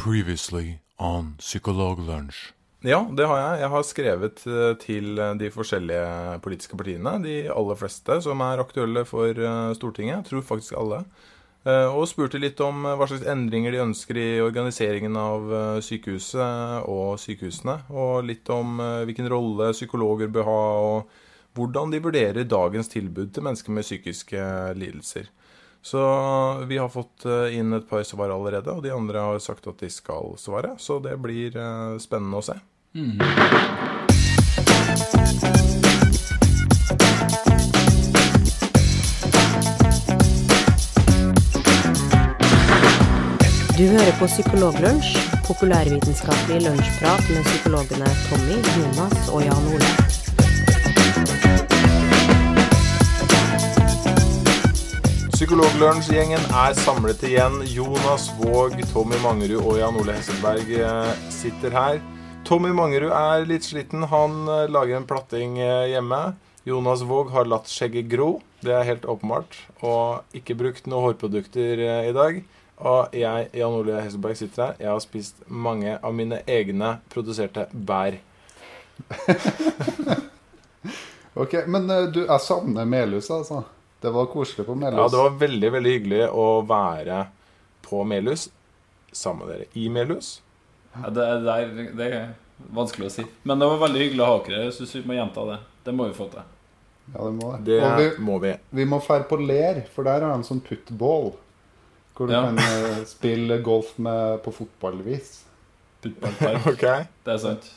Previously on Psykologlunsj. Ja, det har jeg. Jeg har skrevet eh, til eh, de forskjellige politiske partiene, de aller fleste som er aktuelle for eh, Stortinget, jeg tror faktisk alle, og spurte litt om hva slags endringer de ønsker i organiseringen av eh, sykehuset og sykehusene, og litt om hvilken rolle psykologer bør ha, og hvordan de vurderer dagens tilbud til mennesker med psykiske lidelser. Så vi har fått eh, inn et par svar allerede, og de andre har sagt at de skal svare. Så det blir eh, spennende å se. Du hører på Psykologlunsj, populærvitenskapelig lunsjprat med psykologene Tommy, Jonas og Jan Ole. Psykologlunsj-gjengen er samlet igjen. Jonas Våg, Tommy Mangerud og Jan Ole Hesselberg eh, sitter her. Tommy Mangerud er litt sliten. Han eh, lager en platting eh, hjemme. Jonas Våg har latt skjegget gro. Det er helt åpenbart. Og ikke brukt noen hårprodukter i dag. Og jeg, Jan Ole Hesselberg, sitter her. Jeg har spist mange av mine egne produserte bær. Ok, Men du, jeg savner Melhus, altså. Det var koselig på Melhus. Ja, det var veldig, veldig hyggelig å være på Melhus sammen med dere. I Melhus. Ja, det, er- det, er, det er vanskelig å si. Men det var veldig hyggelig å ha dere. Jeg syns vi må gjenta det. Det må vi få til. Ja, det må det. Og vi, må vi. vi må fære på Ler, for der har de sånn puttball. Hvor du Ja. kan eh, spille golf med, på fotballvis. Puttballpark. okay. Det er sant.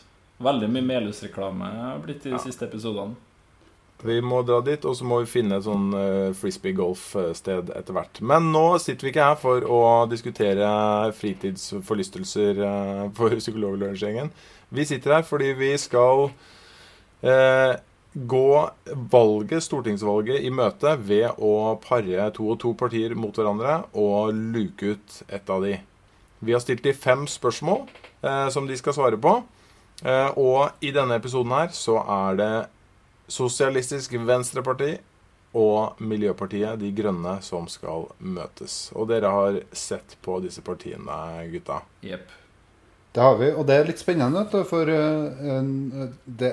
Veldig mye Melhus-reklame har blitt i de siste episodene. Vi må dra dit, og så må vi finne et sånn uh, frisbee-golf-sted etter hvert. Men nå sitter vi ikke her for å diskutere fritidsforlystelser eh, for psykologlunsjgjengen. Vi sitter her fordi vi skal eh, gå valget, stortingsvalget i møte ved å pare to og to partier mot hverandre og luke ut ett av de. Vi har stilt de fem spørsmål eh, som de skal svare på. Eh, og i denne episoden her så er det Sosialistisk Venstreparti og Miljøpartiet De Grønne som skal møtes. Og dere har sett på disse partiene, gutta. Jepp. Det har vi, og det er litt spennende, vet du, for eh, det,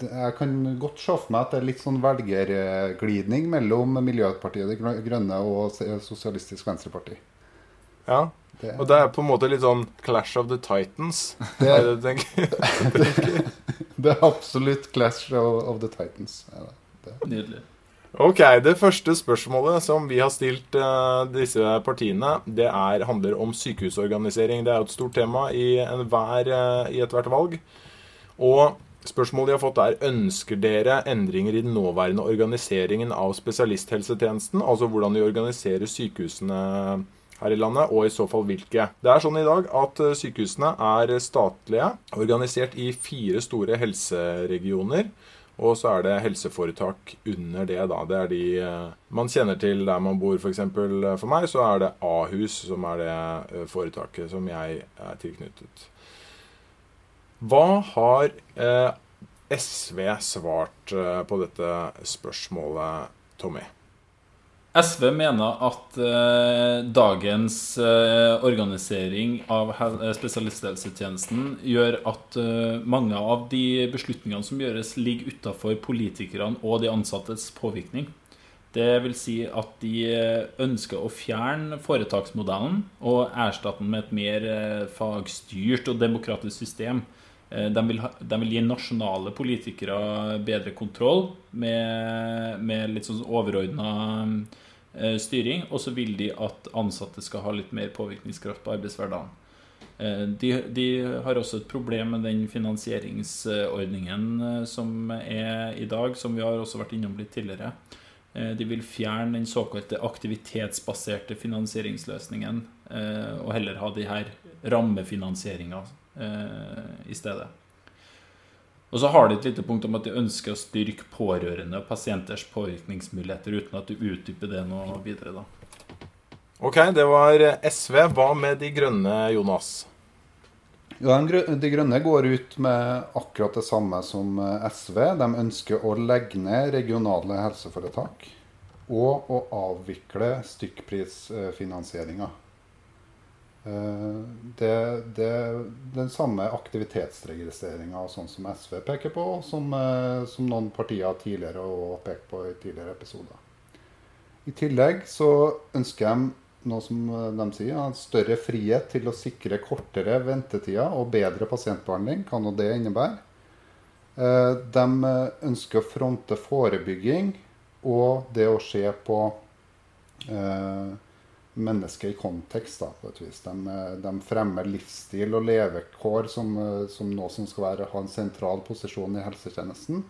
det, jeg kan godt se for meg at det er litt sånn velgerglidning mellom Miljøpartiet De Grønne og Sosialistisk Venstreparti. Ja, Det, Og det er på en måte litt sånn Clash of the Titans. Det- Er det du tenker? det er absolutt Clash of, of the Titans. Ja, det. Nydelig. Ok, Det første spørsmålet som vi har stilt uh, disse partiene, det er, handler om sykehusorganisering. Det er jo et stort tema i, enhver, eh, i ethvert valg. Og spørsmålet de har fått, er ønsker dere endringer i den nåværende organiseringen av spesialisthelsetjenesten? Altså hvordan de organiserer sykehusene her i landet, og i så fall hvilke. Det er sånn i dag at eh, sykehusene er statlige, organisert i fire store helseregioner. Og så er det helseforetak under det, da. Det er de eh, man kjenner til der man bor, f.eks. For, for meg så er det Ahus som er det eh, foretaket som jeg er tilknyttet. Hva har eh, SV svart eh, på dette spørsmålet, Tommy? SV mener at eh, dagens eh, organisering av eh, spesialisthelsetjenesten gjør at eh, mange av de beslutningene som gjøres, ligger utafor politikerne og de ansattes påvirkning. Det vil si at de eh, ønsker å fjerne foretaksmodellen og erstatte den med et mer eh, fagstyrt og demokratisk system. Eh, De vil, ha, de vil gi nasjonale politikere bedre kontroll med, med litt sånn overordna eh, styring. Og så vil de at ansatte skal ha litt mer påvirkningskraft på arbeidshverdagen. Eh, De, de har også et problem med den finansieringsordningen som er i dag, som vi har også vært innom litt tidligere. De vil fjerne den såkalte aktivitetsbaserte finansieringsløsningen og heller ha de her rammefinansieringa i stedet. Og så har de et lite punkt om at de ønsker å styrke pårørende og pasienters påvirkningsmuligheter, uten at du utdyper det noe videre, da. Ok, det var SV. Hva med De grønne, Jonas? Jo, de Grønne går ut med akkurat det samme som eh, SV. De ønsker å legge ned regionale helseforetak og å avvikle stykkprisfinansieringa. Eh, det, det den samme aktivitetsregistreringa sånn som SV peker på, som, eh, som noen partier tidligere har pekt på i tidligere episoder. I tillegg så ønsker de noe som de sier, større frihet til å sikre kortere ventetider og bedre pasientbehandling. Hva nå det innebærer. De ønsker å fronte forebygging og det å se på eh, mennesket i kontekst, da, på et vis. De, eh, de fremmer livsstil og levekår som, eh, som noe som skal være, ha en sentral posisjon i helsetjenesten.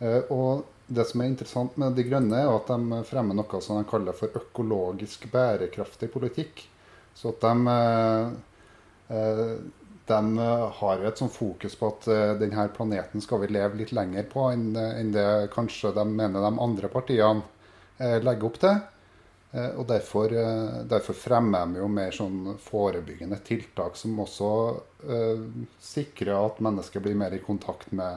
Eh, og det som er interessant med De grønne, er at de fremmer noe som de kaller for økologisk bærekraftig politikk. Så at de, de har et sånt fokus på at denne planeten skal vi leve litt lenger på enn det kanskje de mener de andre partiene legger opp til. Eh, og derfor, eh, derfor, fremmer de jo mer sånn forebyggende tiltak som også eh, sikrer at mennesker blir mer i kontakt med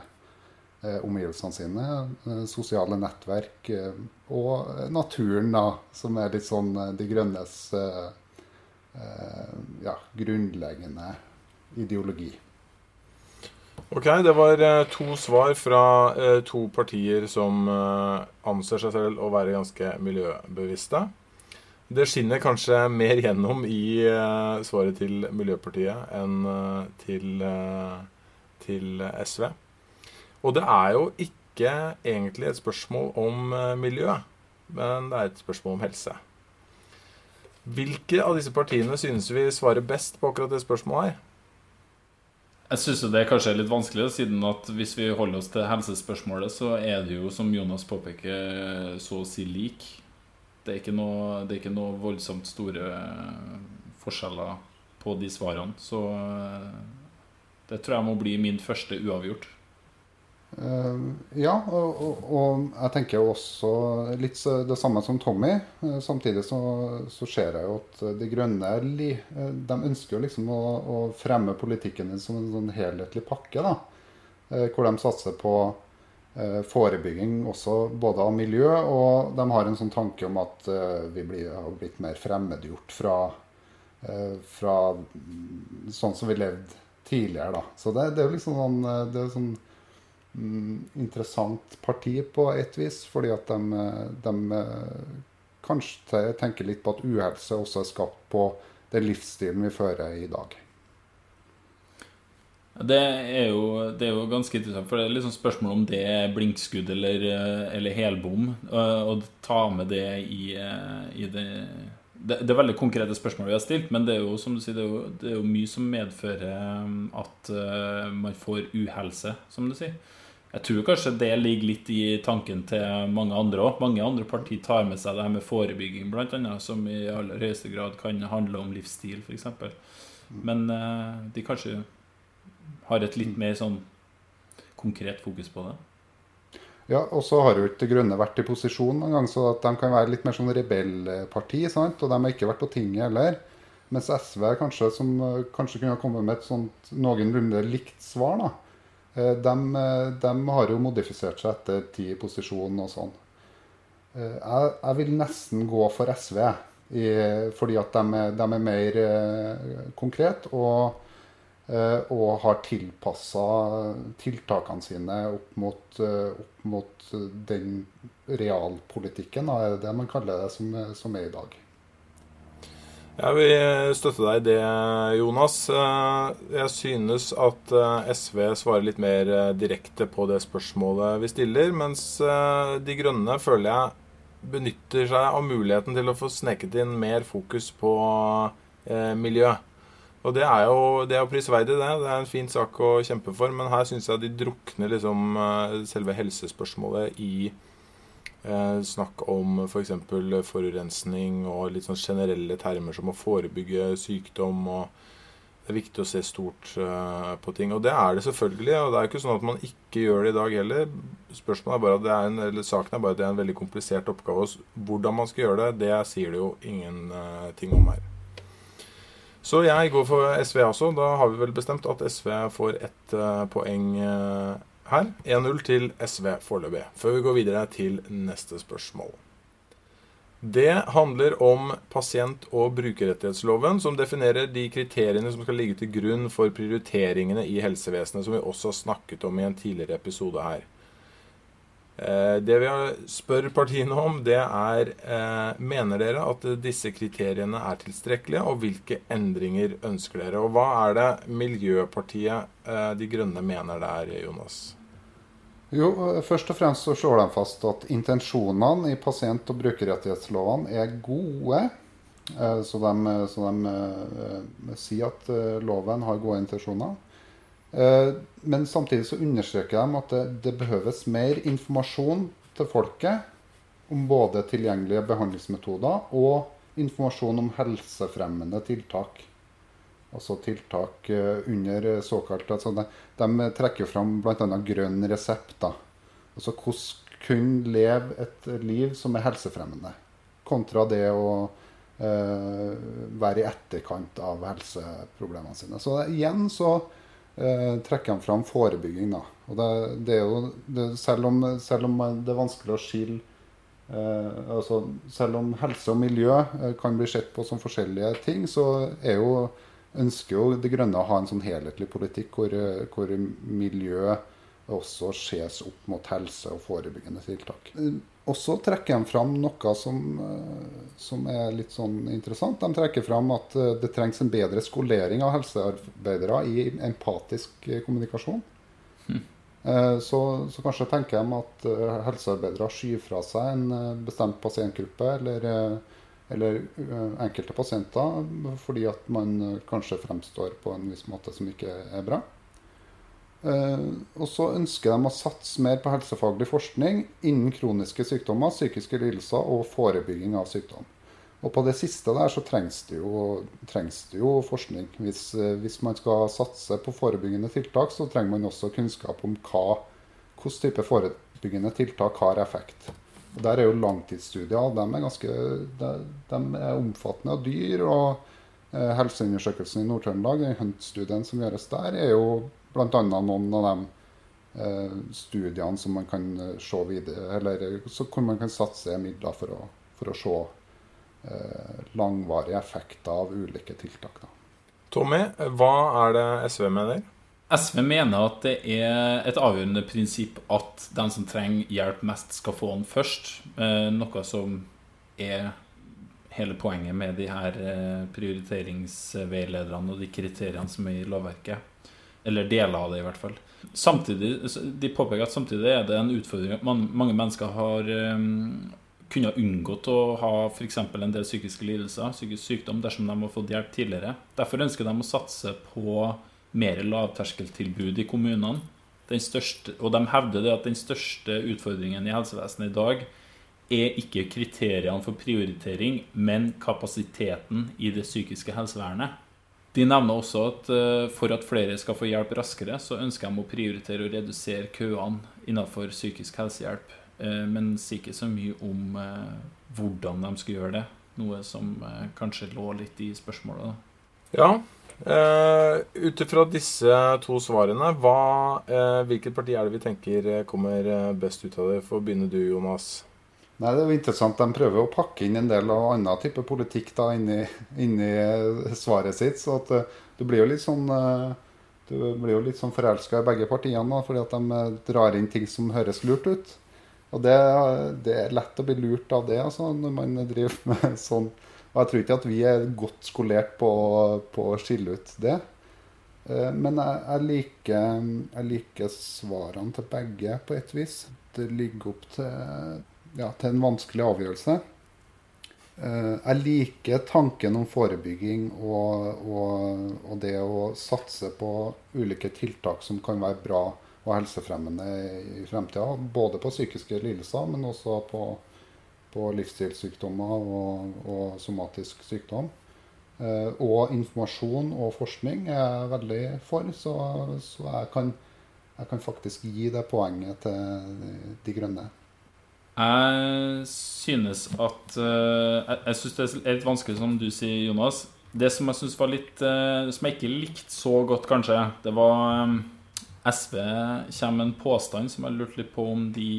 eh, omgivelsene sine. Eh, sosiale nettverk eh, og naturen, da, som er litt sånn De grønnes ja, grunnleggende ideologi. Ok, det var to svar fra to partier som anser seg selv å være ganske miljøbevisste. Det skinner kanskje mer gjennom i uh, svaret til Miljøpartiet enn uh, til, uh, til, SV. Og det er jo ikke egentlig et spørsmål om miljø, men det er et spørsmål om helse. Hvilke av disse partiene synes vi svarer best på akkurat det spørsmålet her? Jeg syns det er kanskje litt vanskelig, siden at hvis vi holder oss til helsespørsmålet, så er det jo, som Jonas påpeker, så å si lik. Det er noe, det er ikke noe voldsomt store forskjeller på de svarene. Så eh, det tror jeg må bli min første uavgjort. Uh, ja, og, og, og, jeg tenker også litt det samme som Tommy. Samtidig så, så, ser jeg jo at De Grønne de ønsker jo liksom å, å fremme politikken som en sånn helhetlig pakke. da, Hvor de satser på Eh, forebygging også både av miljø, og de har en sånn tanke om at eh, vi blir, har blitt mer fremmedgjort fra, eh, fra sånn som vi levde tidligere. Da. Så det, det er jo liksom sånn, det er sånn mm, interessant parti på et vis, fordi at de, de kanskje tenker litt på at uhelse også er skapt på den livsstilen vi fører i dag. Det er, jo, det er jo ganske interessant, for det er liksom spørsmål om det er blinkskudd eller, eller helbom. Å ta med det i, i det, det, det er veldig konkrete spørsmål vi har stilt, men det er jo som du sier, det er jo, det er jo mye som medfører at man får uhelse, som du sier. Jeg tror kanskje det ligger litt i tanken til mange andre òg. Mange andre partier tar med seg det her med forebygging, bl.a., som i aller høyeste grad kan handle om livsstil, f.eks. Men uh, de kanskje har et litt mer sånn konkret fokus på det. Ja, og så har jo ikke De Grønne vært i posisjon noen gang, så at de kan være litt mer sånn rebellparti. sant? Og de har ikke vært på tinget heller. Mens SV kanskje, som kanskje kunne kommet med et sånt noenlunde likt svar, da. Eh, de, de, har jo modifisert seg etter tid i posisjon og sånn. Eh, jeg, jeg, vil nesten gå for SV, i, fordi at de, de er mer eh, konkret. Og Eh, og har tilpassa tiltakene sine opp mot, eh, opp mot den realpolitikken, er det man kaller det, som, som er i dag. Jeg vil støtte deg i det, Jonas. Eh, jeg synes at SV svarer litt mer direkte på det spørsmålet vi stiller, mens De Grønne føler jeg benytter seg av muligheten til å få sneket inn mer fokus på miljø. Og det er jo det er prisverdig, det. Det er en fin sak å kjempe for. Men her syns jeg de drukner liksom eh, selve helsespørsmålet i eh, snakk om f.eks. For forurensning og litt sånn generelle termer som å forebygge sykdom. og det er viktig å se stort uh, på ting. Og det er det selvfølgelig. Og det er jo ikke sånn at man ikke gjør det i dag heller. Spørsmålet er bare at det er en, eller Saken er bare at det er en veldig komplisert oppgave. Hvordan man skal gjøre det, det sier det jo ingenting uh, om her. Så jeg går for SV også. Da har vi vel bestemt at SV får ett uh, poeng uh, her. 1-0 til SV foreløpig. Før vi går videre til neste spørsmål. Det handler om pasient- og brukerrettighetsloven, som definerer de kriteriene som skal ligge til grunn for prioriteringene i helsevesenet, som vi også har snakket om i en tidligere episode her. Eh, det vi spør partiene om, det er eh, mener dere at disse kriteriene er tilstrekkelige, og hvilke endringer ønsker dere? Og hva er det Miljøpartiet eh, De Grønne mener der, Jonas? Jo, Først og fremst så slår de fast at intensjonene i pasient- og brukerrettighetslovene er gode. Så de, så de sier at loven har gode intensjoner. Eh, men samtidig så understreker de at det, det behøves mer informasjon til folket om både tilgjengelige behandlingsmetoder og informasjon om helsefremmende tiltak. Altså tiltak eh, under såkalt altså de, de trekker fram bl.a. grønn resept. da. Altså hvordan kunne leve et liv som er helsefremmende, kontra det å eh, være i etterkant av helseproblemene sine. Så igjen så eh, trekker han fram forebygging. Da. Og det, det er jo, det, selv, om, selv, om, det er vanskelig å skille eh, altså, Selv om helse og miljø eh, kan bli sett på som forskjellige ting, så er jo, ønsker jo De Grønne å ha en sånn helhetlig politikk hvor, eh, hvor miljø også ses opp mot helse og forebyggende tiltak. Og så trekker de fram noe som, eh, som, er litt sånn interessant. De trekker fram at eh, det trengs en bedre skolering av helsearbeidere i empatisk eh, kommunikasjon. Mm. Så, så, kanskje tenker de at helsearbeidere skyver fra seg en bestemt pasientgruppe eller, eller enkelte pasienter fordi at man kanskje fremstår på en viss måte som ikke er bra. Eh, og så ønsker de å satse mer på helsefaglig forskning innen kroniske sykdommer, psykiske lidelser og forebygging av sykdom. Og på det siste der så trengs det jo, trengs det jo forskning. Hvis, eh, hvis, man skal satse på forebyggende tiltak, så trenger man også kunnskap om hva, hvilken type forebyggende tiltak har effekt. Og Der er jo langtidsstudier. De er, ganske, de, de er omfattende og dyr. og eh, Helseundersøkelsen i Nord-Trøndelag, den HUNT-studien som gjøres der, er jo Bl.a. noen av de eh, studiene som man kan eh, se videre, eller hvor man kan satse midler for å, for å se eh, langvarige effekter av ulike tiltak. Da. Tommy, hva er det SV mener? SV mener at det er et avgjørende prinsipp at den som trenger hjelp mest, skal få den først. Eh, noe som er hele poenget med de her prioriteringsveilederne og de kriteriene som er i lovverket. Eller deler av det, i hvert fall. Samtidig, De påpeker at samtidig er det en utfordring at mange mennesker har um, kunnet unngått å ha f.eks. en del psykiske lidelser, psykisk sykdom, dersom de har fått hjelp tidligere. Derfor ønsker de å satse på mer lavterskeltilbud i kommunene. Største, og de hevder det at den største utfordringen i helsevesenet i dag er ikke kriteriene for prioritering, men kapasiteten i det psykiske helsevernet. De nevner også at eh, for at flere skal få hjelp raskere, så ønsker de å prioritere å redusere køene innenfor psykisk helsehjelp. Eh, men sier ikke så mye om eh, hvordan de skal gjøre det. Noe som kanskje lå litt i spørsmålet. Ja. Uh, Ut ifra disse to svarene, hva, hvilket parti er det vi tenker kommer best ut av det? For å begynne du, Jonas. Nei, Det er jo interessant. De prøver å pakke inn en del av annen type politikk da inni, inni svaret sitt. Så at eh, du blir jo litt sånn eh, du blir jo litt sånn forelska i begge partiene da, fordi at de eh, drar inn ting som høres lurt ut. Og det, det er lett å bli lurt av det altså, når man driver med sånn. Og jeg tror ikke at vi er godt skolert på, på å skille ut det. Men jeg, jeg, liker, jeg liker svarene til begge på et vis. Det ligger opp til ja, til en vanskelig avgjørelse. Eh, jeg liker tanken om forebygging og, og, og, det å satse på ulike tiltak som kan være bra og helsefremmende i fremtida. Både på psykiske lidelser, men også på, på livsstilssykdommer og, og, somatisk sykdom. Eh, og informasjon og forskning er jeg veldig for, så, så jeg, kan, jeg kan faktisk gi det poenget til De Grønne. Jeg synes at uh, Jeg, jeg synes det er litt vanskelig, som du sier, Jonas. Det som jeg synes var litt uh, Som jeg ikke likte så godt, kanskje, det var um, SV kommer med en påstand som jeg lurte litt på om de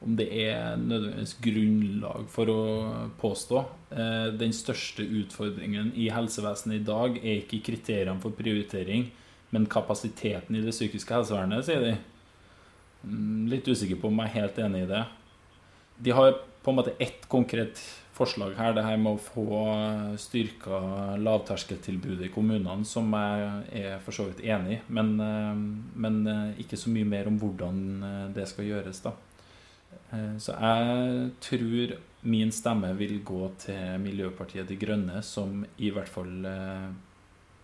om det er nødvendigvis grunnlag for å påstå. Eh, den største utfordringen i helsevesenet i dag er ikke kriteriene for prioritering, men kapasiteten i det psykiske helsevernet, sier de. Mm, litt usikker på om jeg er helt enig i det. De har på en måte ett konkret forslag her, det her med å få styrka lavterskeltilbudet i kommunene, som jeg er for så vidt enig i, men, eh, men eh, ikke så mye mer om hvordan det skal gjøres, da. Så jeg tror min stemme vil gå til Miljøpartiet De Grønne, som i hvert fall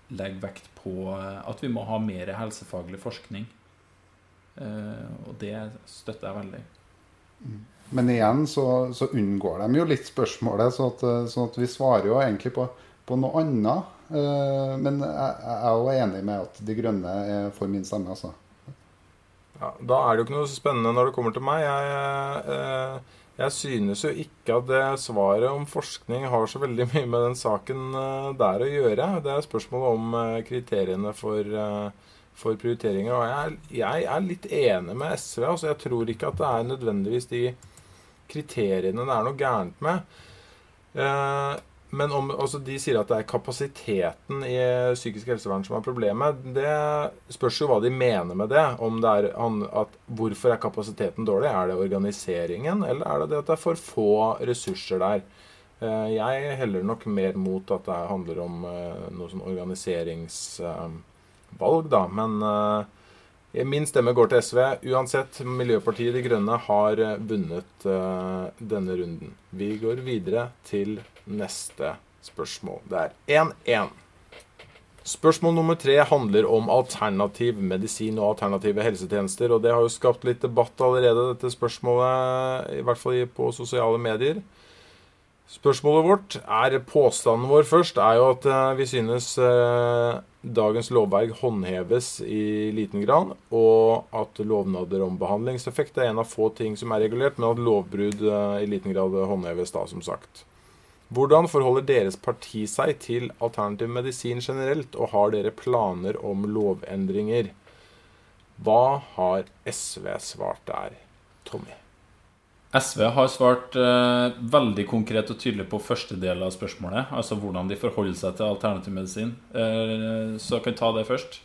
legger vekt på at vi må ha mer helsefaglig forskning. Og det støtter jeg veldig. Men igjen så, så unngår de jo litt spørsmålet, så at, sånn at vi svarer jo egentlig på, på noe annet. Men jeg, jeg er jo enig med at De Grønne er for min stemme, altså. Ja, da er det jo ikke noe spennende når det kommer til meg. Jeg, jeg, jeg synes jo ikke at det svaret om forskning har så veldig mye med den saken der å gjøre. Det er spørsmålet om kriteriene for, for prioriteringer. Og jeg, jeg, er litt enig med SV. Altså jeg tror ikke at det er nødvendigvis de kriteriene det er noe gærent med. Men om, altså de sier at det er kapasiteten i psykisk helsevern som er problemet. Det spørs jo hva de mener med det. Om det er at Hvorfor er kapasiteten dårlig? Er det organiseringen, eller er det det at det er for få ressurser der? Jeg heller nok mer mot at det handler om noe sånn organiseringsvalg, da. Men min stemme går til SV. Uansett, Miljøpartiet De Grønne har vunnet denne runden. Vi går videre til neste spørsmål. Det er 1-1. Spørsmål nummer tre handler om alternativ medisin og alternative helsetjenester. Og det har jo skapt litt debatt allerede, dette spørsmålet, i hvert fall på sosiale medier. Spørsmålet vårt er Påstanden vår først er jo at vi synes dagens lovverk håndheves i liten grad, og at lovnader om behandlingseffekt er en av få ting som er regulert, men at lovbrudd i liten grad håndheves da, som sagt. Hvordan forholder deres parti seg til alternativ medisin generelt, og har dere planer om lovendringer? Hva har SV svart der, Tommy? SV har svart eh, veldig konkret og tydelig på første del av spørsmålet. Altså hvordan de forholder seg til alternativ medisin. Eh, så jeg kan ta det først.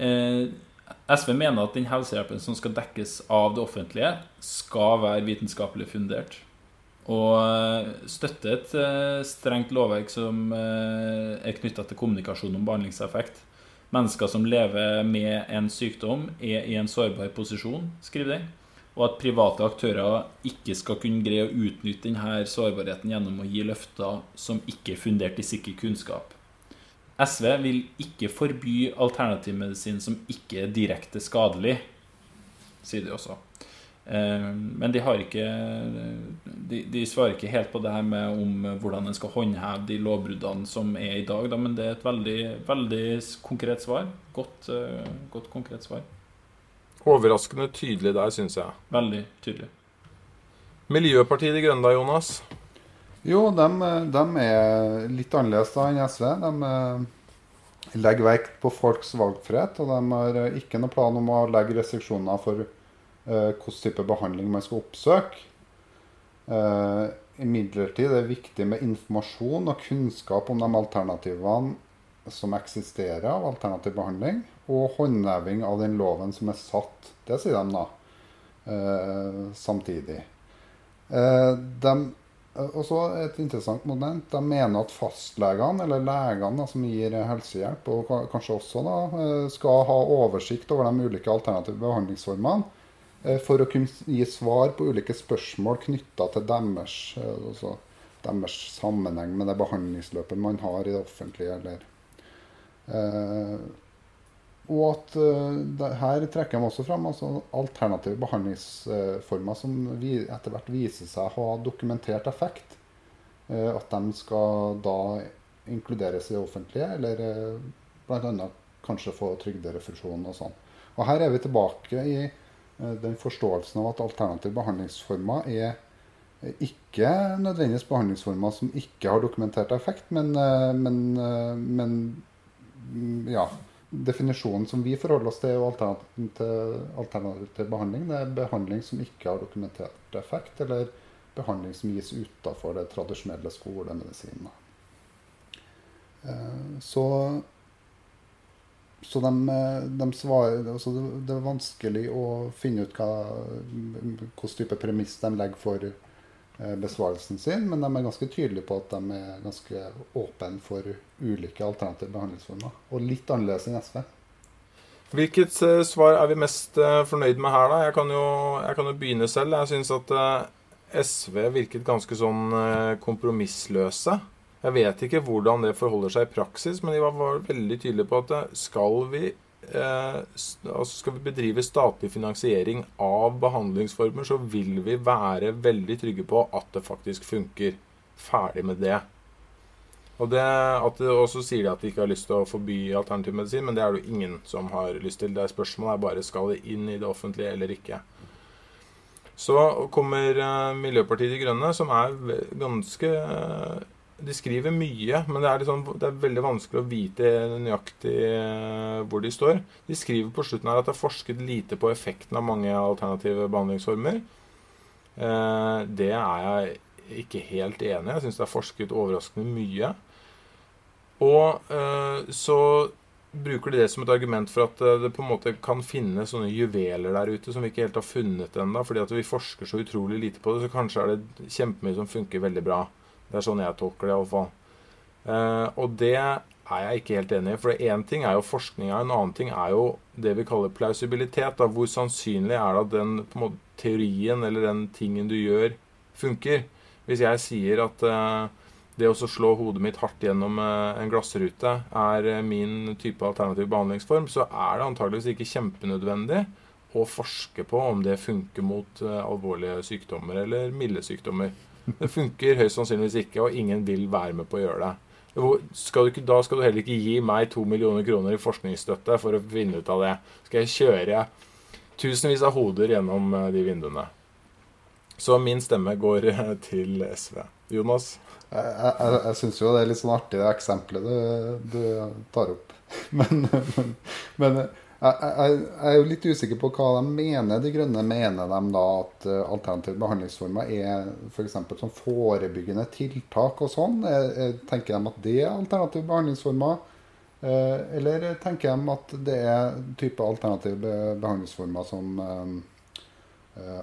Eh, SV mener at den helsehjelpen som skal dekkes av det offentlige, skal være vitenskapelig fundert. Og støtte et strengt lovverk som er knytta til kommunikasjon om behandlingseffekt. Mennesker som lever med en sykdom, er i en sårbar posisjon, skriver de. Og at private aktører ikke skal kunne greie å utnytte denne sårbarheten gjennom å gi løfter som ikke er fundert i sikker kunnskap. SV vil ikke forby alternativmedisin som ikke er direkte skadelig, sier de også. Men de, ikke, de, de, svarer ikke helt på det her med om hvordan en skal håndheve de lovbruddene som er i dag. Men det er et veldig, veldig konkret svar. Godt, godt konkret svar. Overraskende tydelig der, syns jeg. Veldig tydelig. Miljøpartiet De Grønne da, Jonas? Jo, de, de, er litt annerledes da enn SV. De legger vekt på folks valgfrihet. Og de har ikke noen plan om å legge restriksjoner for uh, hvilken type behandling man skal oppsøke. Uh, Imidlertid er det viktig med informasjon og kunnskap om de alternativene som eksisterer av alternativ behandling og håndheving av den loven som er satt. Det sier de da, eh, samtidig. Eh, de, og så Et interessant moment. De mener at fastlegene, eller legene som gir helsehjelp, og kanskje også da, eh, skal ha oversikt over de ulike alternative behandlingsformene eh, for å kunne gi svar på ulike spørsmål knytta til deres, eh, altså deres sammenheng med det behandlingsløpet man har i det offentlige. eller og at uh, her trekker de også fram altså, alternative behandlingsformer som vi, etter hvert viser seg å ha dokumentert effekt. Uh, at de skal da inkluderes i det offentlige, eller uh, bl.a. kanskje få trygderefusjon og sånn. Og her er vi tilbake i den forståelsen av at alternative behandlingsformer er ikke nødvendigvis behandlingsformer som ikke har dokumentert effekt, men, men, men ja definisjonen som vi forholder oss til, er jo alternativ til, behandling. Det er behandling som ikke har dokumentert effekt, eller behandling som gis utafor det tradisjonelle skolemedisinen. Eh, så så de, de svarer altså Det er vanskelig å finne ut hvilken type premiss de legger for eh, besvarelsen sin, men de er ganske tydelige på at de er ganske åpne for ulike alternative behandlingsformer. Og litt annerledes enn SV. Hvilket eh, svar er vi mest fornøyd med her, da? Jeg kan jo, jeg kan jo begynne selv. Jeg syns at SV virket ganske sånn kompromissløse. Jeg vet ikke hvordan det forholder seg i praksis, men de var, veldig tydelige på at eh, skal vi, eh, altså skal vi bedrive statlig finansiering av behandlingsformer, så vil vi være veldig trygge på at det faktisk funker. Ferdig med det. Og, så sier de at de ikke har lyst til å forby alternativ medisin, men det er det jo ingen som har lyst til. Det er Spørsmålet er bare skal det inn i det offentlige eller ikke. Så kommer eh, Miljøpartiet De Grønne, som er ganske eh, de skriver mye, men det er, liksom, det er, veldig vanskelig å vite nøyaktig eh, hvor de står. De skriver på slutten her at det er forsket lite på effekten av mange alternative behandlingsformer. Eh, det er jeg ikke helt enig i. Jeg syns det er forsket overraskende mye. Og eh, så bruker de det som et argument for at det på en måte kan finnes sånne juveler der ute som vi ikke helt har funnet ennå, fordi at vi forsker så utrolig lite på det. Så kanskje er det kjempemye som funker veldig bra. Det er sånn jeg tolker det iallfall. Eh, og det er jeg ikke helt enig i. For én ting er jo forskninga, en annen ting er jo det vi kaller plausibilitet. Da. Hvor sannsynlig er det at den måte, teorien eller den tingen du gjør, funker? Hvis jeg sier at eh, det å slå hodet mitt hardt gjennom eh, en glassrute er eh, min type alternativ behandlingsform, så er det antageligvis ikke kjempenødvendig å forske på om det funker mot alvorlige sykdommer eller milde sykdommer. Det funker høyst sannsynligvis ikke, og ingen vil være med på å gjøre det. Skal ikke, da skal du heller ikke gi meg to millioner kroner i forskningsstøtte for å finne ut av det. Skal jeg kjøre tusenvis av hoder gjennom eh, de vinduene. Så min stemme går eh, til SV. Jonas? Jeg, jeg, jeg syns jo det er litt sånn artig det eksempelet du, du tar opp. Men, men, men jeg, jeg, er jo litt usikker på hva de mener. De Grønne mener de da at uh, alternative behandlingsformer er f.eks. For som forebyggende tiltak og sånn? Tenker de at det er alternative behandlingsformer? Uh, eller tenker de at det er type alternative behandlingsformer som uh,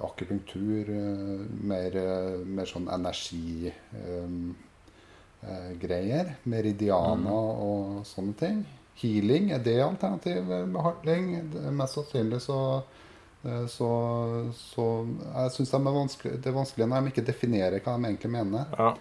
akupunktur, mer, mer, sånn energigreier, meridianer mm. og sånne ting? Healing, er det alternativ behandling? Mest sannsynlig så, eh, så, så Jeg syns de det, er vanskelig når de ikke definerer hva de egentlig mener. Ja.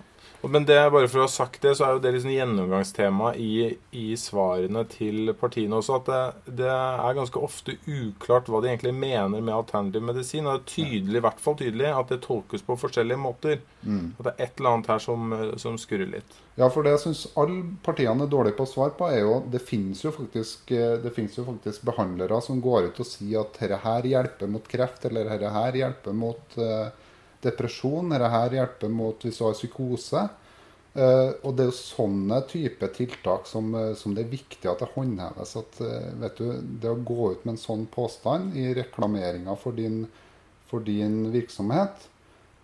Men det, bare for å ha sagt det, så er jo det liksom gjennomgangstema i, i, svarene til partiene også. At det, det, er ganske ofte uklart hva de egentlig mener med alternativ medisin. Og det er tydelig, i hvert fall tydelig at det tolkes på forskjellige måter. Mm. At det er et eller annet her som, som skurrer litt. Ja, for det jeg syns alle partiene er dårlige på å svare på, er jo det finnes jo faktisk, det jo faktisk behandlere som går ut og sier at dette her hjelper mot kreft, eller dette her hjelper mot uh, depresjon. Dette hjelper mot hvis du har psykose. Uh, og det er jo sånne type tiltak som, uh, som, det er viktig at det håndheves. At, uh, vet du, det å gå ut med en sånn påstand i reklameringa for, for, din virksomhet,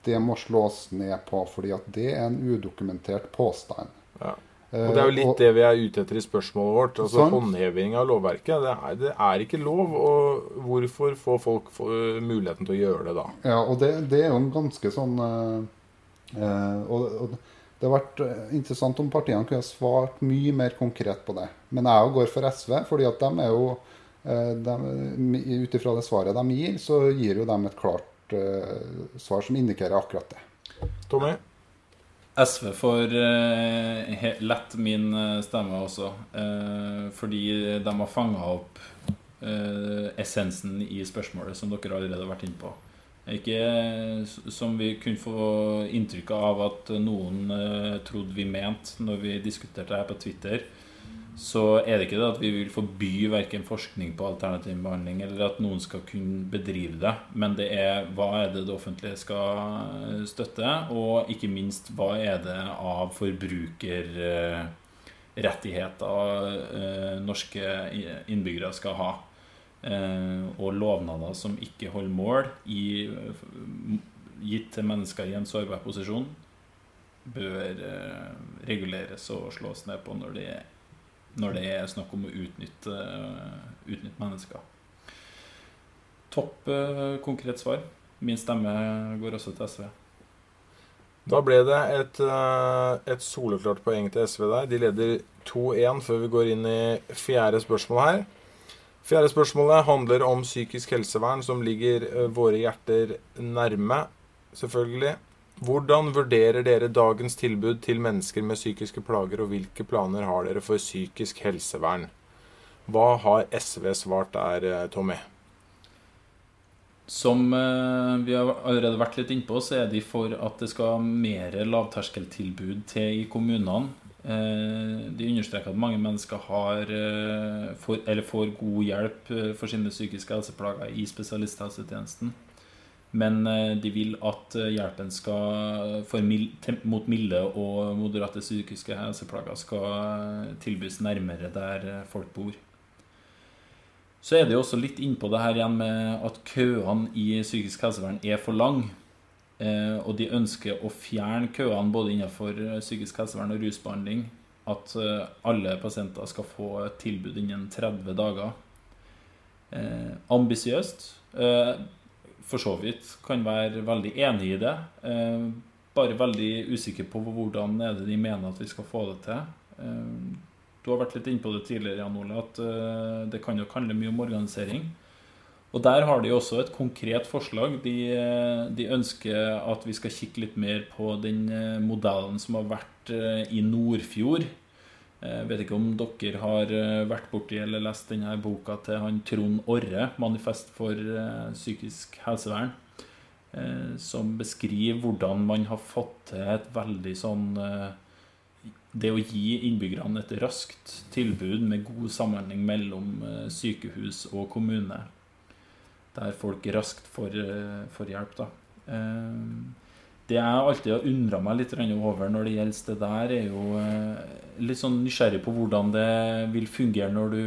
det må slås ned på, fordi at det er en udokumentert påstand. Ja. Og Det er jo litt og, det vi er ute etter i spørsmålet vårt. altså sant? Håndheving av lovverket. Det er, det er, ikke lov. Og hvorfor får folk muligheten til å gjøre det da? Ja, og det, det er jo en ganske sånn og, og det har vært eh, interessant om partiene kunne ha svart mye mer konkret på det. Men jeg går for SV, fordi at de er jo eh, Ut ifra det svaret de gir, så gir jo de et klart uh, svar som indikerer akkurat det. Tommy? SV får uh, lett min stemme også, uh, fordi de har fanga opp essensen i spørsmålet som dere allerede har vært inne på. Ikke som vi kunne få inntrykk av at noen uh, trodde vi mente når vi diskuterte det her på Twitter. Så er det ikke det at vi vil forby verken forskning på alternativ behandling eller at noen skal kunne bedrive det, men det er hva er det det offentlige skal støtte, og ikke minst hva er det av forbruker... Uh, rettigheter eh, norske innbyggere skal ha. Eh, og lovnader som ikke holder mål, gitt til mennesker i en sårbar posisjon, bør eh, reguleres og slås ned på når det, når det er snakk om å utnytte, utnytte mennesker. Topp konkret svar. Min stemme går også til SV. Da ble det et, et soleklart poeng til SV der. De leder 2-1 før vi går inn i fjerde spørsmål her. Fjerde spørsmålet handler om psykisk helsevern, som ligger eh, våre hjerter nærme, selvfølgelig. Hvordan vurderer dere dagens tilbud til mennesker med psykiske plager, og hvilke planer har dere for psykisk helsevern? Hva har SV svart der, eh, Tommy? Som eh, vi har allerede vært litt innpå, så er de for at det skal mer lavterskeltilbud til i kommunene. Eh, de understreker at mange mennesker har, får, får, god hjelp for sine psykiske helseplager i spesialisthelsetjenesten. Men de vil at hjelpen skal mot milde og moderate psykiske helseplager skal tilbys nærmere der folk bor. Så er det jo også litt innpå det her igjen med at køene i psykisk helsevern er for lang. Eh, og de ønsker å fjerne køene både innenfor eh, psykisk helsevern og rusbehandling. At eh, alle pasienter skal få et tilbud innen 30 dager. Eh, ambisiøst. Eh, for så vidt kan være veldig enig i det. Eh, bare veldig usikker på hvordan er det de mener at vi skal få det til. du har vært litt inne på det tidligere, Jan Ole, at det kan jo handle mye om organisering. Og Der har de også et konkret forslag. De, de, ønsker at vi skal kikke litt mer på den eh, modellen som har vært eh, i Nordfjord. Jeg eh, vet ikke om dere har vært borti eller lest denne boka til han Trond Orre, 'Manifest for psykisk helsevern', som beskriver hvordan man har fått til et veldig sånn Det å gi innbyggerne et raskt tilbud med god samhandling mellom sykehus og kommune der folk raskt får, eh, får hjelp. da. Eh, det jeg alltid har undra meg litt over når det gjelder det der, er jo eh, litt sånn nysgjerrig på hvordan det vil fungere når du,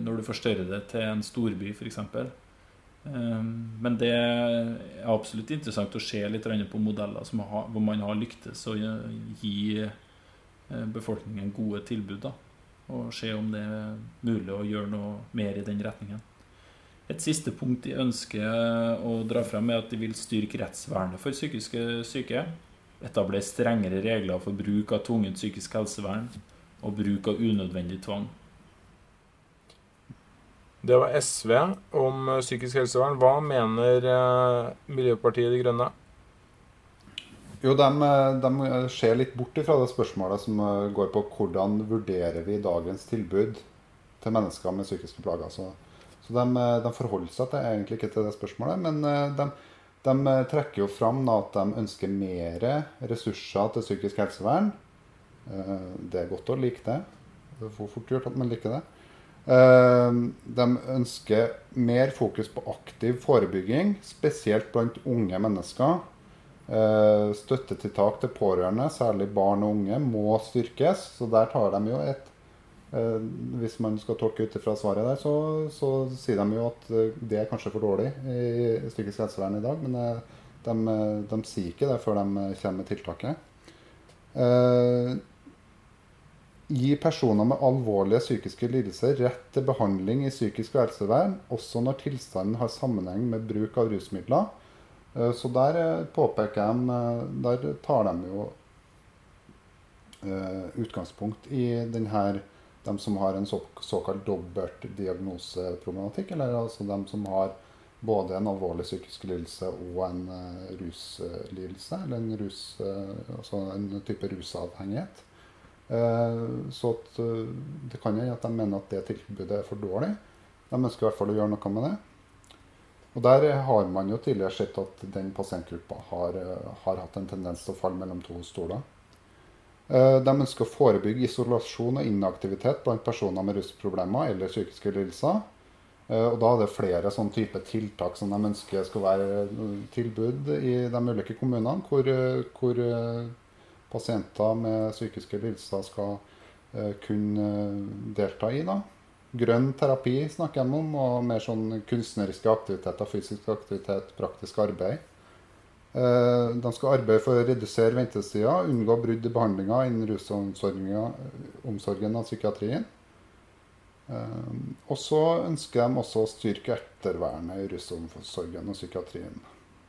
når du forstørrer det til en storby, f.eks. Men det er absolutt interessant å se litt på modeller hvor man har lyktes å gi befolkningen gode tilbud. Da. Og se om det er mulig å gjøre noe mer i den retningen. Et siste punkt de ønsker å dra frem, er at de vil styrke rettsvernet for psykiske syke. Etablere strengere regler for bruk av tvungent psykisk helsevern og bruk av unødvendig tvang. Det var SV om psykisk helsevern. Hva mener eh, Miljøpartiet De Grønne? Jo, de, de, ser litt bort fra det spørsmålet som går på hvordan vurderer vi dagens tilbud til mennesker med psykiske plager. Så så de, eh, de, forholder seg til, egentlig ikke til det spørsmålet, men eh, de, de eh, trekker jo fram da, at de ønsker mer ressurser til psykisk helsevern. Det er godt å like det. Det er fort gjort at man liker det. De ønsker mer fokus på aktiv forebygging, spesielt blant unge mennesker. Støttetiltak til pårørende, særlig barn og unge, må styrkes. Så der tar de jo et hvis man skal tolke ut fra svaret der, så, så, sier de jo at eh, det er kanskje for dårlig i psykisk helsevern i dag. Men eh, de, de, sier ikke det før de kommer med tiltaket. Gi personer med alvorlige psykiske lidelser rett til behandling i psykisk helsevern, også når tilstanden har sammenheng med bruk av rusmidler. Så der påpeker jeg Der tar de jo utgangspunkt i denne de som har en så, såkalt dobbelt diagnoseproblematikk, eller altså de som har både en alvorlig psykisk lidelse og en uh, ruslidelse, eller en, rus, uh, altså en type rusavhengighet. Uh, så at, det kan hende at de mener at det tilbudet er for dårlig. De ønsker i hvert fall å gjøre noe med det. Og Der har man jo tidligere sett at den pasientgruppa har, har hatt en tendens til å falle mellom to stoler. Eh, de ønsker å forebygge isolasjon og inaktivitet blant personer med rusproblemer eller psykiske lidelser. Eh, og Da er det flere sånne type tiltak som de ønsker skal være tilbud i de ulike kommunene, hvor, hvor pasienter med psykiske lidelser skal eh, kunne delta i. da. Grønn terapi snakker de om, og mer sånn kunstneriske aktiviteter, fysisk aktivitet, praktisk arbeid. Eh, de skal arbeide for å redusere ventetida, unngå brudd i behandlinga innen rusomsorgen og psykiatrien. Eh, og så ønsker de også å styrke ettervernet i rusomsorgen og psykiatrien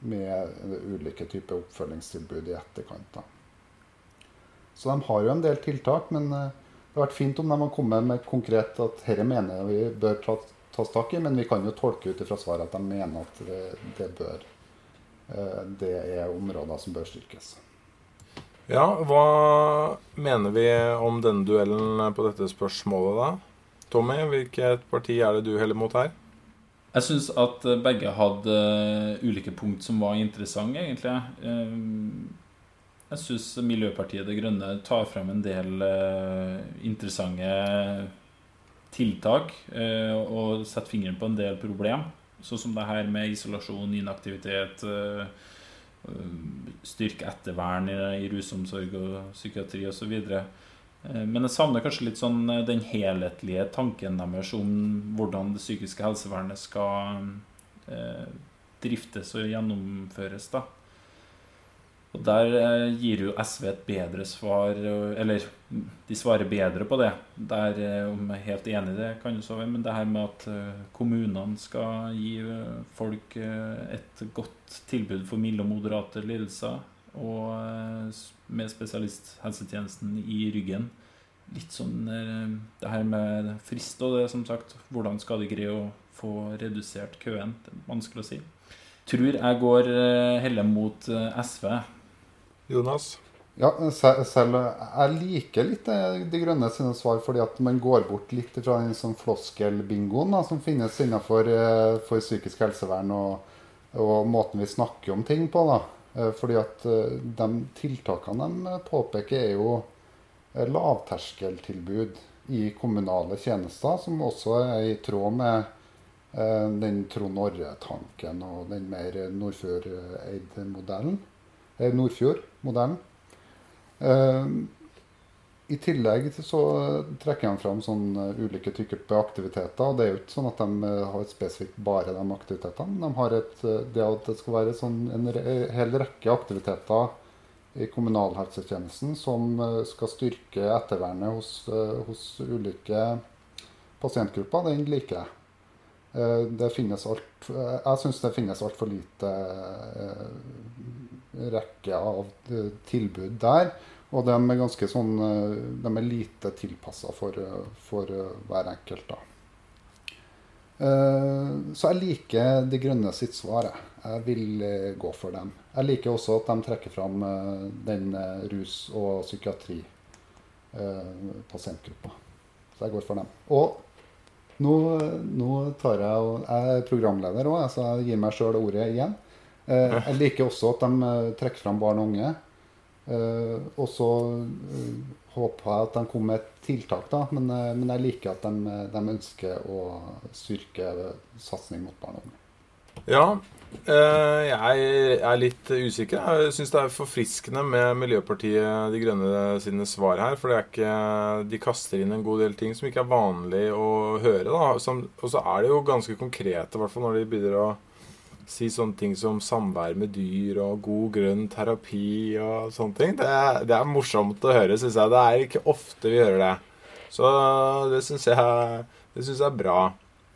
med ulike typer oppfølgingstilbud i etterkant. Så de har jo en del tiltak, men eh, det har vært fint om de har kommet med konkret at dette mener vi bør tas tak i, men vi kan jo tolke ut fra svaret at de mener at det, det bør Eh, det er områder som bør styrkes. Ja, hva mener vi om denne duellen på dette spørsmålet, da? Tommy, hvilket parti er det du heller mot her? Jeg syns at begge hadde ulike punkt som var interessante, egentlig. Eh, jeg syns Miljøpartiet De Grønne tar frem en del eh, interessante tiltak og setter fingeren på en del problem. Sånn som det her med isolasjon, inaktivitet, eh, eh, styrke ettervern i rusomsorg og psykiatri osv. Eh, men jeg savner kanskje litt sånn den helhetlige tanken deres om hvordan det psykiske helsevernet skal driftes og gjennomføres. da. Og Der eh, gir jo SV et bedre svar, eller de svarer bedre på det. Der, eh, om jeg er helt enig i det, kan jo så være, men det her med at eh, kommunene skal gi folk et godt tilbud for milde og moderate lidelser, og med spesialisthelsetjenesten i ryggen. Litt sånn det her med frist og det, som sagt. Hvordan skal de greie å få redusert køen? Det er vanskelig å si. Tror jeg går heller mot SV. Jonas? Ja, selv Jeg liker litt De Grønne sine svar, fordi at man går bort litt fra den sånn floskelbingoen som finnes innenfor eh, for psykisk helsevern, og, og, måten vi snakker om ting på. da. Eh, fordi at eh, de tiltakene de påpeker, er jo lavterskeltilbud i kommunale tjenester, som også er i tråd med den Trond Orre-tanken og den mer Nordfjord-eid-modellen. Nordfjord-modellen. Uh, I tillegg så trekker de fram sånne ulike typer aktiviteter. og Det er jo ikke sånn at de har har spesifikt bare de aktivitetene. De har et, eh, det at det skal være sånn en hel rekke aktiviteter i kommunalhelsetjenesten som skal styrke ettervernet hos, hos ulike pasientgrupper. Den liker jeg. Det finnes alt, jeg syns det finnes altfor lite rekke av eh, tilbud der. Og de er ganske sånn eh, De er lite tilpassa for, eh, for, hver enkelt, da. Så jeg liker De Grønne sitt svar. Jeg vil gå for dem. Jeg liker også at de trekker fram den rus- og psykiatri-pasientgruppa. Så jeg går for dem. Og nå, nå tar jeg Jeg er programleder òg, så jeg gir meg sjøl ordet igjen. Eh, jeg liker også at de eh, trekker fram barn og unge. Eh, og så håper jeg at de kommer med tiltak, da. Men, men jeg liker at de, de, ønsker å styrke satsing mot barn og unge. Ja, jeg er litt usikker. Jeg syns det er forfriskende med Miljøpartiet De Grønne sine svar her. For ikke, de kaster inn en god del ting som ikke er vanlig å høre. Og så er det jo ganske konkrete, i hvert fall når de begynner å si sånne ting som samvær med dyr og god grønn terapi og sånne ting. Det det er morsomt å høre, syns jeg. Det er ikke ofte vi hører det. Så det syns jeg, det synes jeg er bra.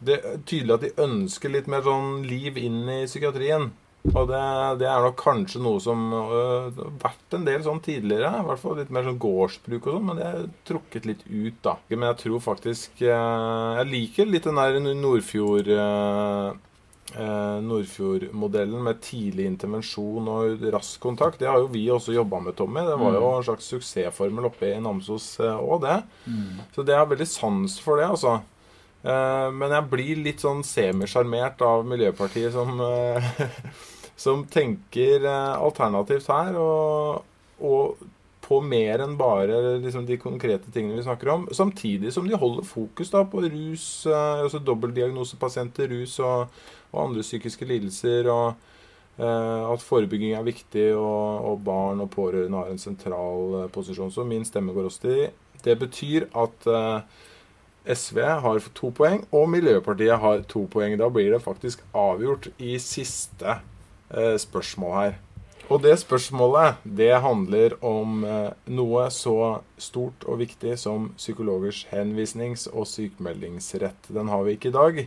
Det er tydelig at de ønsker litt mer sånn liv inn i psykiatrien. Og det, det er nok kanskje noe som har øh, vært en del sånn tidligere. I hvert fall litt mer sånn gårdsbruk og sånn, men det er trukket litt ut, da. Men jeg tror faktisk øh, Jeg liker litt den der Nordfjord øh, eh, Nordfjord-modellen med tidlig intervensjon og rask kontakt, det har jo vi også jobba med, Tommy. Det var jo mm. en slags suksessformel oppe i Namsos òg, eh, det. Mm. Så det har veldig sans for det, altså. Eh, men jeg blir litt sånn semisjarmert av Miljøpartiet som, eh, som tenker eh, alternativt her. og, og på mer enn bare liksom, de konkrete tingene vi snakker om. Samtidig som de holder fokus da, på rus, eh, altså dobbeltdiagnosepasienter, rus og, og andre psykiske lidelser. og eh, At forebygging er viktig, og, og, barn og pårørende har en sentral eh, posisjon. Så min stemme går også til, Det betyr at eh, SV har to poeng, og Miljøpartiet har to poeng. Da blir det faktisk avgjort i siste eh, spørsmål her. Og det spørsmålet det handler om eh, noe så stort og viktig som psykologers henvisnings- og sykemeldingsrett. Den har vi ikke i dag,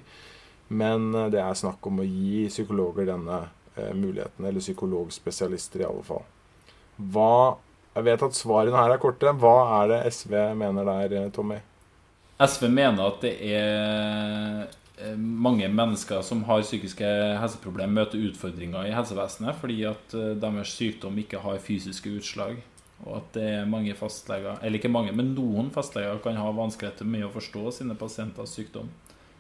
men eh, det er snakk om å gi psykologer denne eh, muligheten. Eller psykologspesialister, i alle fall. Hva, jeg vet at svarene her er korte. Hva er det SV mener der, eh, Tommy? SV mener at det er mange mennesker som har psykiske helseproblemer, møter utfordringer i helsevesenet fordi at deres sykdom ikke har fysiske utslag. Og at det er mange fastleger, eller ikke mange, men noen fastleger kan ha vanskeligheter med å forstå sine pasienters sykdom.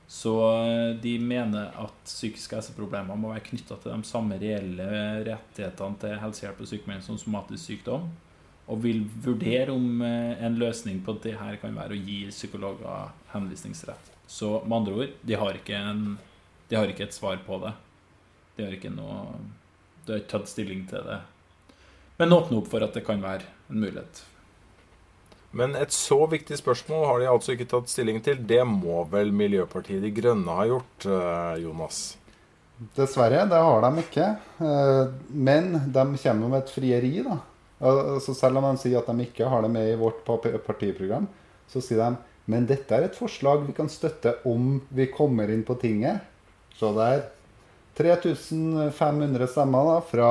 Så eh, de mener at psykiske helseproblemer må være knytta til de samme reelle rettighetene til helsehjelp og sykemelding som somatisk sykdom og vil vurdere om eh, en løsning på det her kan være å gi psykologer henvisningsrett. Så med andre ord, de har ikke, en, de har ikke et svar på det. De har ikke noe De har ikke tatt stilling til det. Men åpne opp for at det kan være en mulighet. Men et så viktig spørsmål har de altså ikke tatt stilling til. Det må vel Miljøpartiet De Grønne ha gjort, eh, Jonas? Dessverre, det har de ikke. Eh, men de kommer med et frieri, da. Så selv om de sier at de ikke har det med i vårt partiprogram, så sier de men dette er et forslag vi kan støtte om vi kommer inn på tinget. Så det er 3500 stemmer da, fra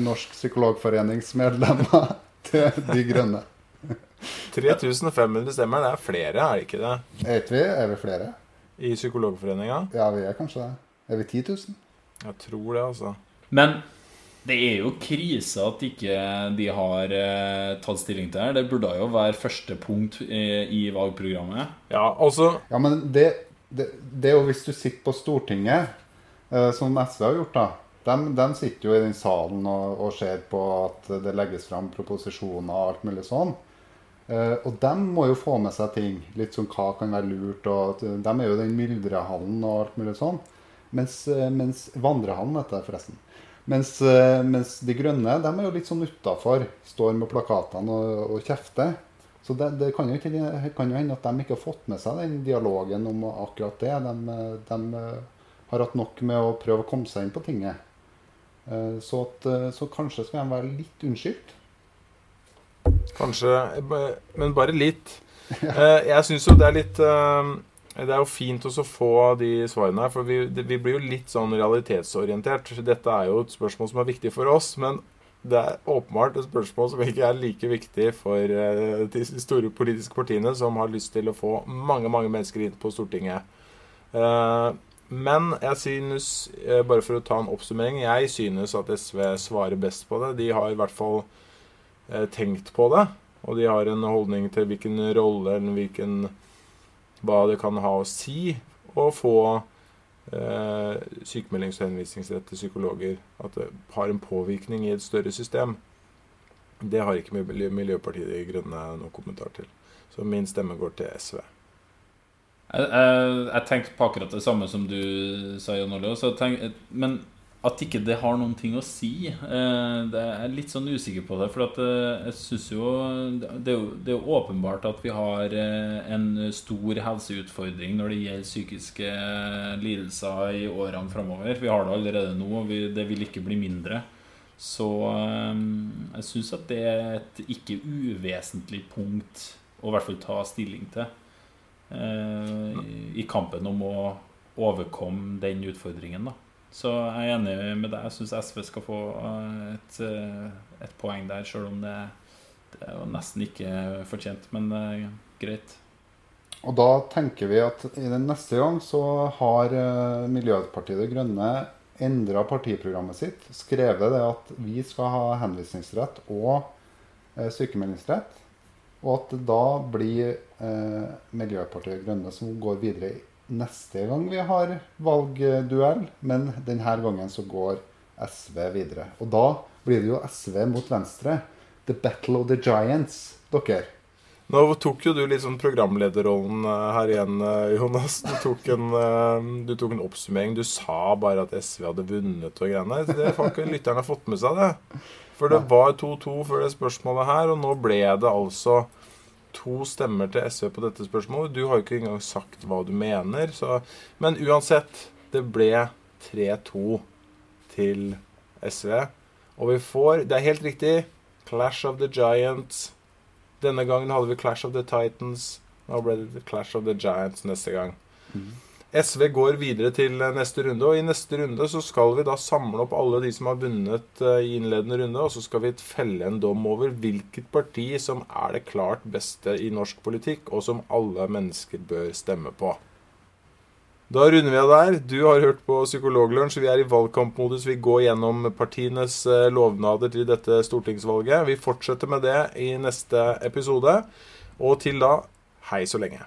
Norsk Psykologforenings medlemmer til De Grønne. 3500 stemmer, det er flere, er det ikke det? Vet vi? Er vi flere? I Psykologforeninga? Ja, vi er kanskje det. Er vi 10 000? Jeg tror det, altså. Men det er jo krise at ikke de har eh, tatt stilling til det. Det burde jo være første punkt eh, i valgprogrammet. Ja, altså Ja, men det, det, det er jo hvis du sitter på Stortinget, eh, som SV har gjort, da. De, de sitter jo i den salen og, og, ser på at det legges fram proposisjoner og alt mulig sånn. Eh, og de må jo få med seg ting. Litt sånn hva kan være lurt. og De er jo den myldrehallen og alt mulig sånn. Mens, eh, mens Vandrehallen heter det forresten. Mens, eh, mens, De Grønne de er jo litt sånn utafor. Står med plakatene og, og kjefter. Så det, det kan, jo ikke, kan, jo hende at de ikke har fått med seg den dialogen om akkurat det. De, de har hatt nok med å prøve å komme seg inn på tinget. Eh, så, at, så kanskje skal de være litt unnskyldt. Kanskje, men bare litt. Eh, jeg syns jo det er litt det er jo fint å få de svarene her, for vi, vi, blir jo litt sånn realitetsorientert. Dette er jo et spørsmål som er viktig for oss, men det er åpenbart et spørsmål som ikke er like viktig for de store politiske partiene, som har lyst til å få mange mange mennesker inn på Stortinget. Men jeg synes, bare for å ta en oppsummering, jeg synes at SV svarer best på det. De har i hvert fall tenkt på det, og de har en holdning til hvilken rolle eller hvilken hva det kan ha å si å få eh, sykemeldings- og henvisningsrett til psykologer. At det har en påvirkning i et større system. Det har ikke Miljøpartiet De Grønne noen kommentar til. Så min stemme går til SV. Jeg, jeg, jeg tenkte på akkurat det samme som du sa, Jan-Ole, Men at ikke det har noen ting å si. Eh, det er litt sånn usikker på det. For eh, jeg synes jo det er jo åpenbart at vi har eh, en stor helseutfordring når det gjelder psykiske lidelser i årene framover. Vi har det allerede nå, og det vil ikke bli mindre. Så jeg syns at det er et ikke uvesentlig punkt å i hvert fall ta stilling til i kampen om å overkomme den utfordringen. da så jeg er enig med deg. Jeg syns SV skal få eh, et, eh, et poeng der, sjøl om det, det, er jo nesten ikke fortjent. Men uh, greit. Og da tenker vi at i den neste gang så har Miljøpartiet De Grønne endra partiprogrammet sitt. Skrevet det at vi skal ha henvisningsrett og sykemeldingsrett. Og at det da blir eh, Miljøpartiet De Grønne som går videre neste gang vi har valgduell, men denne gangen så går SV videre. Og da blir det jo SV mot Venstre. The battle of the giants, dere. Nå tok jo du litt sånn programlederrollen eh, her igjen, eh, Jonas. Du tok, en, eh, du tok en oppsummering. Du sa bare at SV hadde vunnet og greiene. Det har ikke lytterne fått med seg, det. For det var 2-2 før det spørsmålet her, og nå ble det altså to stemmer til SV på dette spørsmålet. Du har jo ikke engang sagt hva du mener. Så, men uansett, det ble 3-2 til SV. Og vi får Det er helt riktig. Clash of the Giants. Denne gangen hadde vi Clash of the Titans. Nå ble det Clash of the Giants neste gang. SV går videre til neste runde, og i neste runde så skal vi da samle opp alle de som har vunnet eh, i innledende runde, og så skal vi felle en dom over hvilket parti som er det klart beste i norsk politikk, og som alle mennesker bør stemme på. Da runder vi av der. Du har hørt på Psykologlunsj. Vi er i valgkampmodus. Vi går gjennom partienes eh, lovnader til dette stortingsvalget. Vi fortsetter med det i neste episode. Og til da, hei så lenge.